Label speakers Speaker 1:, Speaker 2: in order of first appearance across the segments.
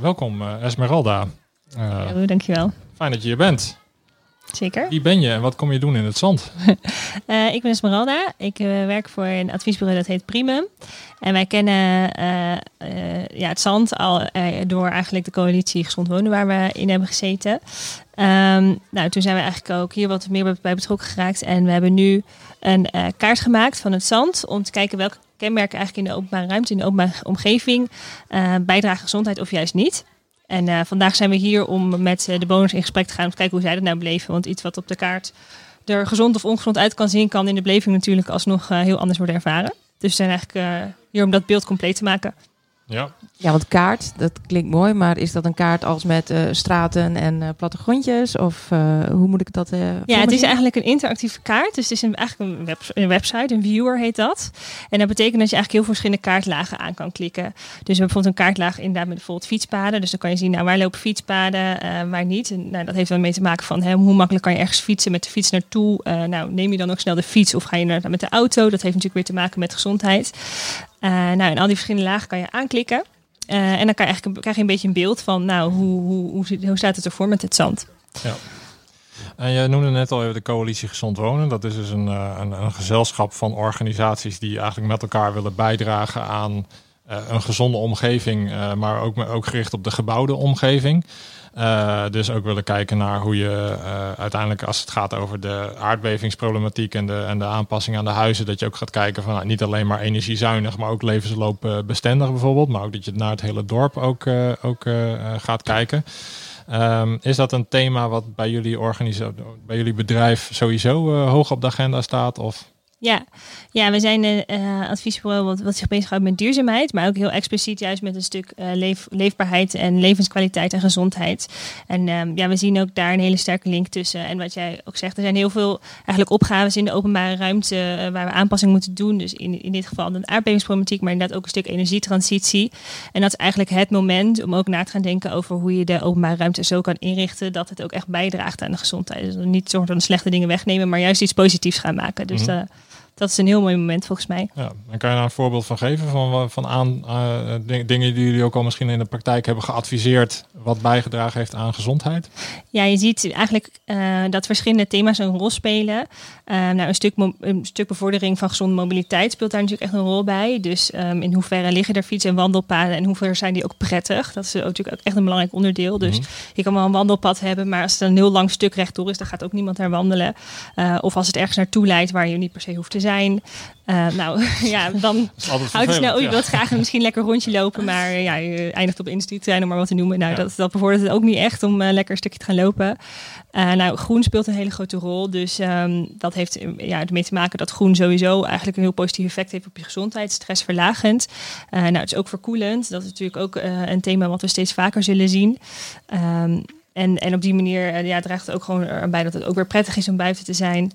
Speaker 1: welkom Esmeralda.
Speaker 2: Uh, dankjewel.
Speaker 1: Fijn dat je hier bent.
Speaker 2: Zeker.
Speaker 1: Wie ben je en wat kom je doen in het zand?
Speaker 2: uh, ik ben Esmeralda. Ik uh, werk voor een adviesbureau dat heet Primum. En wij kennen uh, ja, het zand al door eigenlijk de coalitie Gezond Wonen waar we in hebben gezeten. Um, nou, toen zijn we eigenlijk ook hier wat meer bij betrokken geraakt. En we hebben nu een kaart gemaakt van het zand om te kijken welke kenmerken eigenlijk in de openbare ruimte, in de openbare omgeving bijdragen gezondheid of juist niet. En uh, vandaag zijn we hier om met uh, de bewoners in gesprek te gaan om te kijken hoe zij dat nou beleven. Want iets wat op de kaart er gezond of ongezond uit kan zien, kan in de beleving natuurlijk alsnog uh, heel anders worden ervaren. Dus we zijn eigenlijk hier om dat beeld compleet te maken.
Speaker 1: Ja.
Speaker 3: ja, want kaart, dat klinkt mooi, maar is dat een kaart als met uh, straten en uh, plattegrondjes? Of uh, hoe moet ik dat?
Speaker 2: ja, het is eigenlijk een interactieve kaart. Dus het is een, eigenlijk een, web, een, website, een viewer heet dat. En dat betekent dat je eigenlijk heel veel verschillende kaartlagen aan kan klikken. Dus we hebben bijvoorbeeld een kaartlaag inderdaad met bijvoorbeeld fietspaden. Dus dan kan je zien, nou, waar lopen fietspaden, waar niet. En, nou, dat heeft dan mee te maken van hè, hoe makkelijk kan je ergens fietsen met de fiets naartoe. nou, neem je dan ook snel de fiets of ga je naar, met de auto? Dat heeft natuurlijk weer te maken met gezondheid. Uh, nou, en al die verschillende lagen kan je aanklikken. Uh, en dan kan je eigenlijk, krijg je een beetje een beeld van, nou, hoe, hoe, hoe, hoe staat het ervoor met het zand?
Speaker 1: Ja. En je noemde net al even de coalitie Gezond Wonen. Dat is dus een, een, een, gezelschap van organisaties die eigenlijk met elkaar willen bijdragen aan een gezonde omgeving, uh, maar ook, ook gericht op de gebouwde omgeving. Uh, dus ook willen kijken naar hoe je uiteindelijk, als het gaat over de aardbevingsproblematiek en de, en de aanpassing aan de huizen, dat je ook gaat kijken van nou, niet alleen maar energiezuinig, maar ook levensloopbestendig bijvoorbeeld. Maar ook dat je naar het hele dorp ook, ook gaat kijken. Um, is dat een thema wat bij jullie, bij jullie bedrijf sowieso hoog op de agenda staat? Of?
Speaker 2: Ja, ja we zijn een uh, adviesbureau wat, wat zich bezighoudt met duurzaamheid, maar ook heel expliciet juist met een stuk uh, leef, leefbaarheid en levenskwaliteit en gezondheid. En um, ja, we zien ook daar een hele sterke link tussen. En wat jij ook zegt, er zijn heel veel eigenlijk opgaves in de openbare ruimte uh, waar we aanpassingen moeten doen. Dus in, in dit geval de aardbevingsproblematiek, maar inderdaad ook een stuk energietransitie. En dat is eigenlijk het moment om ook na te gaan denken over hoe je de openbare ruimte zo kan inrichten dat het ook echt bijdraagt aan de gezondheid. Dus niet zorgen dat slechte dingen wegnemen, maar juist iets positiefs gaan maken. Dus mm -hmm dat is een heel mooi moment volgens mij.
Speaker 1: Ja, en kan je daar een voorbeeld van geven van, van aan, uh, dingen die jullie ook al misschien in de praktijk hebben geadviseerd, wat bijgedragen heeft aan gezondheid?
Speaker 2: Ja, je ziet eigenlijk uh, dat verschillende thema's een rol spelen. Uh, nou, een, stuk een stuk bevordering van gezonde mobiliteit speelt daar natuurlijk echt een rol bij. Dus um, in hoeverre liggen er fiets- en wandelpaden en hoeverre zijn die ook prettig? Dat is natuurlijk ook echt een belangrijk onderdeel. Dus mm -hmm. je kan wel een wandelpad hebben, maar als het een heel lang stuk rechtdoor is, dan gaat ook niemand daar wandelen. of als het ergens naartoe leidt waar je niet per se hoeft te zijn zijn. Uh, nou ja, dan houdt snel. Oh, je wilt graag misschien lekker rondje lopen, maar ja, je eindigt op industrietrein om maar wat te noemen. Nou, ja. dat, dat bevordert het ook niet echt om uh, lekker een stukje te gaan lopen. Uh, nou, groen speelt een hele grote rol. Dus um, dat heeft ja, ermee te maken dat groen sowieso eigenlijk een heel positief effect heeft op je gezondheid. Stressverlagend. nou, het is ook verkoelend. Dat is natuurlijk ook een thema wat we steeds vaker zullen zien. Um, en, en op die manier ja, draagt het ook gewoon erbij dat het ook weer prettig is om buiten te zijn.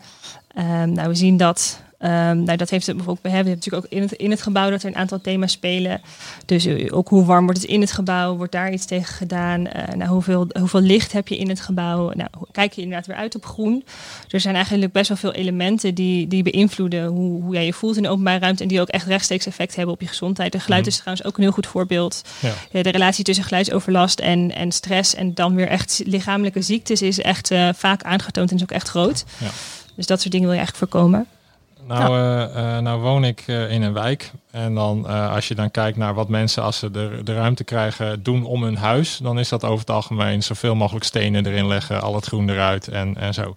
Speaker 2: Um, nou, we zien dat Um, nou, dat heeft het bijvoorbeeld, we hebben natuurlijk ook in het, in het gebouw dat er een aantal thema's spelen. Dus uh, ook hoe warm wordt het in het gebouw, wordt daar iets tegen gedaan? Uh, nou, hoeveel, hoeveel licht heb je in het gebouw? Nou, kijk je inderdaad weer uit op groen? Er zijn eigenlijk best wel veel elementen die, die beïnvloeden hoe, hoe jij je voelt in de openbare ruimte en die ook echt rechtstreeks effect hebben op je gezondheid. De geluid mm. is trouwens ook een heel goed voorbeeld. Ja. de relatie tussen geluidsoverlast en, en stress en dan weer echt lichamelijke ziektes is echt uh, vaak aangetoond en is ook echt groot. Ja. Dus dat soort dingen wil je eigenlijk voorkomen.
Speaker 1: Nou, ja. uh, uh, nou woon ik uh, in een wijk. En dan als je dan kijkt naar wat mensen als ze de, de ruimte krijgen doen om hun huis, dan is dat over het algemeen zoveel mogelijk stenen erin leggen, al het groen eruit en, en zo.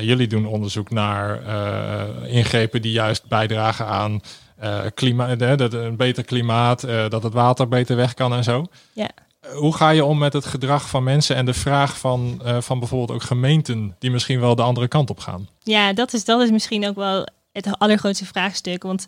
Speaker 1: jullie doen onderzoek naar ingrepen die juist bijdragen aan klimaat, dat een beter klimaat, dat het water beter weg kan en zo.
Speaker 2: Ja.
Speaker 1: Hoe ga je om met het gedrag van mensen en de vraag van, van bijvoorbeeld ook gemeenten die misschien wel de andere kant op gaan?
Speaker 2: Ja, dat is, dat is misschien ook wel het allergrootste vraagstuk. Want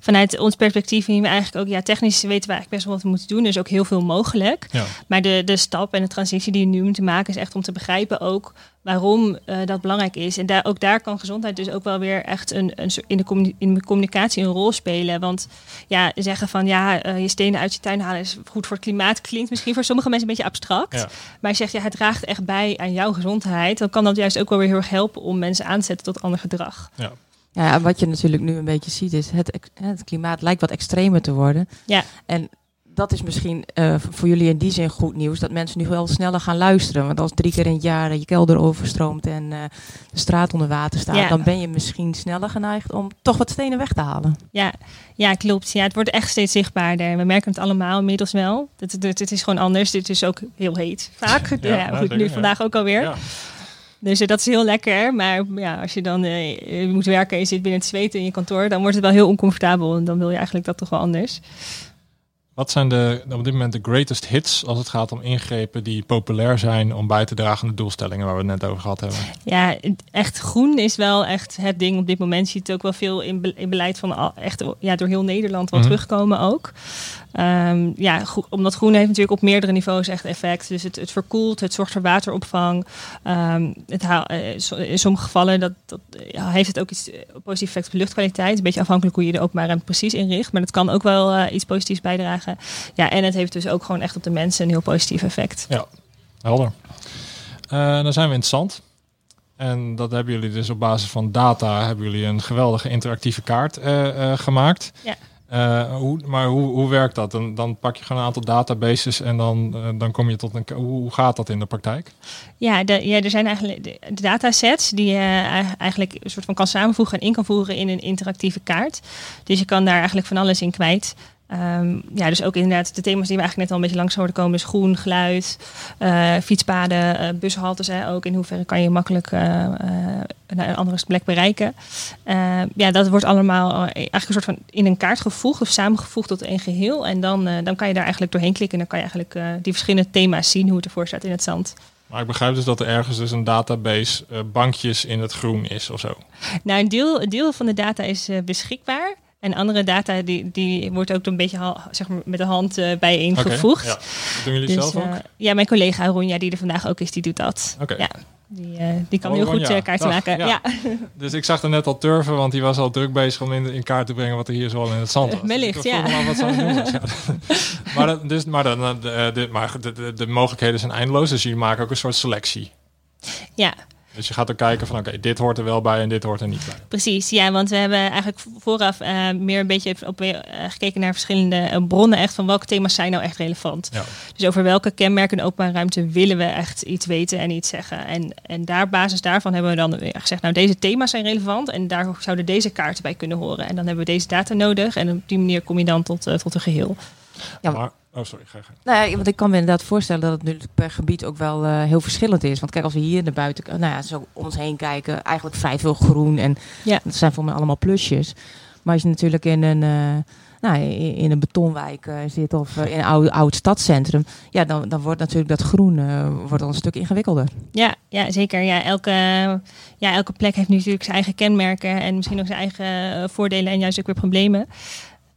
Speaker 2: vanuit ons perspectief zien we eigenlijk ook, ja, technisch weten we eigenlijk best wel wat we moeten doen. Er is ook heel veel mogelijk. Ja. Maar de, de stap en de transitie die we nu moeten maken, is echt om te begrijpen ook waarom uh, dat belangrijk is. En daar, ook daar kan gezondheid dus ook wel weer echt een, een, in, de in de communicatie een rol spelen. Want ja, zeggen van ja, uh, je stenen uit je tuin halen is goed voor het klimaat, klinkt misschien voor sommige mensen een beetje abstract. Ja. Maar je zegt ja, het draagt echt bij aan jouw gezondheid. Dan kan dat juist ook wel weer heel erg helpen om mensen aan te zetten tot ander gedrag.
Speaker 1: Ja.
Speaker 3: Ja, wat je natuurlijk nu een beetje ziet is, het, het klimaat lijkt wat extremer te worden.
Speaker 2: Ja.
Speaker 3: En dat is misschien uh, voor jullie in die zin goed nieuws. Dat mensen nu wel sneller gaan luisteren. Want als drie keer in het jaar je kelder overstroomt en uh, de straat onder water staat, ja. dan ben je misschien sneller geneigd om toch wat stenen weg te halen.
Speaker 2: Ja, ja klopt. Ja, het wordt echt steeds zichtbaarder. We merken het allemaal inmiddels wel. Het, het, het is gewoon anders. Dit is ook heel heet vaak. ja, ja, goed, nu vandaag ook alweer. Dus uh, dat is heel lekker. Maar ja, als je dan uh, moet werken en je zit binnen het zweten in je kantoor, dan wordt het wel heel oncomfortabel. En dan wil je eigenlijk dat toch wel anders.
Speaker 1: Wat zijn de, op dit moment de greatest hits als het gaat om ingrepen die populair zijn om bij te dragen aan de doelstellingen waar we het net over gehad hebben?
Speaker 2: Ja, echt groen is wel echt het ding op dit moment. Je ziet het ook wel veel in, in beleid van echt ja, door heel Nederland wat mm terugkomen ook. Um, ja, omdat groen heeft natuurlijk op meerdere niveaus echt effect. Dus het, het verkoelt, het zorgt voor wateropvang. Um, het uh, in sommige gevallen dat, dat ja, heeft het ook iets eh, positief effect op de luchtkwaliteit. Een beetje afhankelijk hoe je de openbare ruimte precies inricht. Maar het kan ook wel uh, iets positiefs bijdragen. Ja, en het heeft dus ook gewoon echt op de mensen een heel positief effect.
Speaker 1: Ja, helder. Uh, dan zijn we in het zand. En dat hebben jullie dus op basis van data hebben jullie een geweldige interactieve kaart gemaakt. Ja. Hoe, maar hoe, hoe werkt dat? Dan, dan pak je gewoon een aantal databases en dan, uh, dan kom je tot een. Hoe, gaat dat in de praktijk?
Speaker 2: Ja, ja er zijn eigenlijk de, datasets die je eigenlijk een soort van kan samenvoegen en in kan voeren in een interactieve kaart. Dus je kan daar eigenlijk van alles in kwijt. Um, ja, dus ook inderdaad de thema's die we eigenlijk net al een beetje langs hoorden komen. Dus groen, geluid, fietspaden, uh, bushaltes. Hè, ook in hoeverre kan je makkelijk een andere plek bereiken. ja, dat wordt allemaal eigenlijk een soort van in een kaart gevoegd of samengevoegd tot één geheel. En dan, dan kan je daar eigenlijk doorheen klikken. En dan kan je eigenlijk die verschillende thema's zien hoe het ervoor staat in het zand.
Speaker 1: Maar ik begrijp dus dat er ergens dus een database bankjes in het groen is of zo.
Speaker 2: Nou, een deel, een deel van de data is beschikbaar. En andere data die, die wordt ook een beetje zeg maar, met de hand uh, bijeengevoegd. Okay,
Speaker 1: ja. Doen jullie dus, zelf ook? Uh,
Speaker 2: ja, mijn collega Ronja, die er vandaag ook is, die doet dat. Okay. Ja. Die, uh, die kan oh, heel goed uh, kaarten maken. Ja.
Speaker 1: Dus ik zag er net al turven, want die was al druk bezig om in, in kaart te brengen wat er hier zo in het zand was.
Speaker 2: Wellicht, ja.
Speaker 1: Wat ja. maar, dat, dus, maar, dan, de, de, maar de, de, de mogelijkheden zijn eindeloos, dus jullie maken ook een soort selectie.
Speaker 2: Ja,
Speaker 1: dus je gaat er kijken van oké, dit hoort er wel bij en dit hoort er niet bij.
Speaker 2: Precies, ja, want we hebben eigenlijk vooraf uh, meer een beetje op, uh, gekeken naar verschillende uh, bronnen echt van welke thema's zijn nou echt relevant. Ja. Dus over welke kenmerken in openbare ruimte willen we echt iets weten en iets zeggen. En, en daar basis daarvan hebben we dan gezegd, nou deze thema's zijn relevant en daar zouden deze kaarten bij kunnen horen. En dan hebben we deze data nodig en op die manier kom je dan tot, tot een geheel.
Speaker 1: Ja, maar Oh, sorry, ga, ga.
Speaker 3: Nou ja, want ik kan me inderdaad voorstellen dat het nu per gebied ook wel uh, heel verschillend is. Want kijk, als we hier naar buiten, nou ja, zo om ons heen kijken, eigenlijk vrij veel groen en ja. dat zijn voor mij allemaal plusjes. Maar als je natuurlijk in een, uh, nou, in, een betonwijk uh, zit of in een oud, oud stadscentrum, ja, dan, dan wordt natuurlijk dat groen wordt al een stuk ingewikkelder.
Speaker 2: Ja, ja zeker. Ja, elke, ja, elke plek heeft nu natuurlijk zijn eigen kenmerken en misschien ook zijn eigen voordelen en juist ook weer problemen.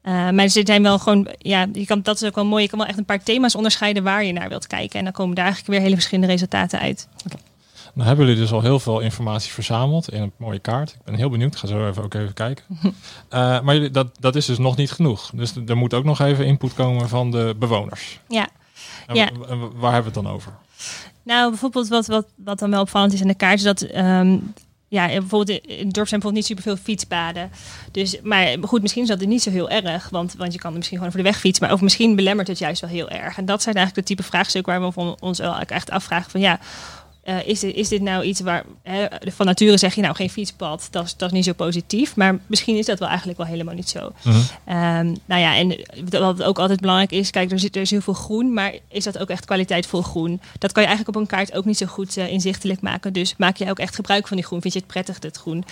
Speaker 2: Uh, maar er zijn wel gewoon, ja, je kan, dat is ook wel mooi. Je kan wel echt een paar thema's onderscheiden waar je naar wilt kijken. En dan komen daar eigenlijk weer hele verschillende resultaten uit.
Speaker 1: Okay. Nou hebben jullie dus al heel veel informatie verzameld in een mooie kaart. Ik ben heel benieuwd. Ik ga zo even ook even kijken. uh, maar jullie, dat, dat is dus nog niet genoeg. Dus er moet ook nog even input komen van de bewoners.
Speaker 2: Ja.
Speaker 1: ja. Waar hebben we het dan over?
Speaker 2: Nou, bijvoorbeeld wat, wat, wat dan wel opvallend is in de kaart, is dat um, ja, bijvoorbeeld in het dorp zijn bijvoorbeeld niet superveel fietspaden. Dus, maar goed, misschien is dat niet zo heel erg. Want, want je kan er misschien gewoon over de weg fietsen. Maar of misschien belemmert het juist wel heel erg. En dat zijn eigenlijk de type vraagstukken waar we ons wel echt afvragen van ja, uh, is, dit, is dit nou iets waar hè, van nature zeg je nou geen fietspad, dat is, dat is niet zo positief, maar misschien is dat wel eigenlijk wel helemaal niet zo. Mm -hmm. nou ja, en wat ook altijd belangrijk is, kijk, er zit er is heel veel groen, maar is dat ook echt kwaliteitvol groen? Dat kan je eigenlijk op een kaart ook niet zo goed uh, inzichtelijk maken. Dus maak je ook echt gebruik van die groen? Vind je het prettig, het groen?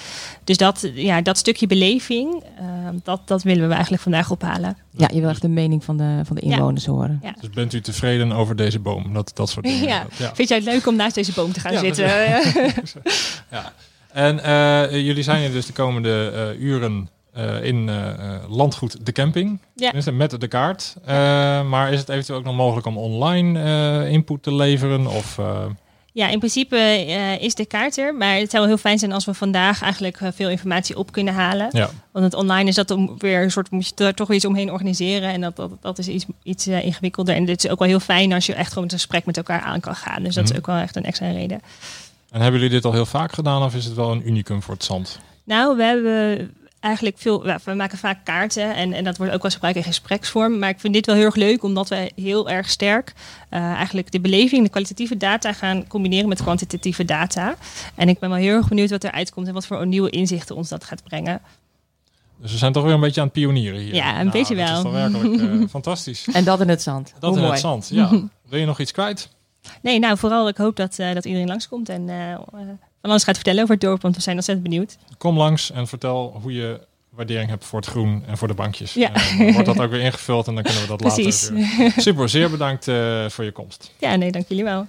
Speaker 2: Dus dat, ja, dat stukje beleving, uh, dat, dat willen we eigenlijk vandaag ophalen.
Speaker 3: Ja, je wil echt de mening van de, van de inwoners horen.
Speaker 2: Ja.
Speaker 1: Dus bent u tevreden over deze boom? Dat, dat soort dingen.
Speaker 2: Ja. ja. Vind jij het leuk om naast deze boom te gaan zitten?
Speaker 1: ja. En uh, jullie zijn er dus de komende uh, uren uh, in landgoed De Camping. Ja. met de kaart. maar is het eventueel ook nog mogelijk om online input te leveren? Of,
Speaker 2: ja, in principe uh, is de kaart er. Maar het zou heel fijn zijn als we vandaag eigenlijk uh, veel informatie op kunnen halen. Ja. Want het online is dat om weer een soort, moet je er toch weer iets omheen organiseren. En dat, dat, dat is iets, iets uh, ingewikkelder. En dit is ook wel heel fijn als je echt gewoon een gesprek met elkaar aan kan gaan. Dus dat is mhm. ook wel echt een extra reden.
Speaker 1: En hebben jullie dit al heel vaak gedaan of is het wel een unicum voor het zand?
Speaker 2: Nou, we hebben eigenlijk veel. We maken vaak kaarten en, en dat wordt ook wel gebruikt in gespreksvorm. Maar ik vind dit wel heel erg leuk, omdat wij heel erg sterk uh, eigenlijk de beleving, de kwalitatieve data gaan combineren met kwantitatieve data. En ik ben wel heel erg benieuwd wat eruit komt en wat voor nieuwe inzichten ons dat gaat brengen.
Speaker 1: Dus we zijn toch weer een beetje aan het pionieren hier.
Speaker 2: Ja, een nou, beetje wel.
Speaker 1: Dat is werkelijk uh, fantastisch.
Speaker 3: En dat in het zand.
Speaker 1: Dat in het zand, ja. Wil je nog iets kwijt?
Speaker 2: Nee, nou vooral ik hoop dat, uh, dat iedereen langskomt en uh, van alles gaat vertellen over het dorp, want we zijn ontzettend benieuwd.
Speaker 1: Kom langs en vertel hoe je waardering hebt voor het groen en voor de bankjes. Ja. En wordt dat ook weer ingevuld en dan kunnen we dat later weer. Super, zeer bedankt voor je komst.
Speaker 2: Ja, nee, dank jullie wel.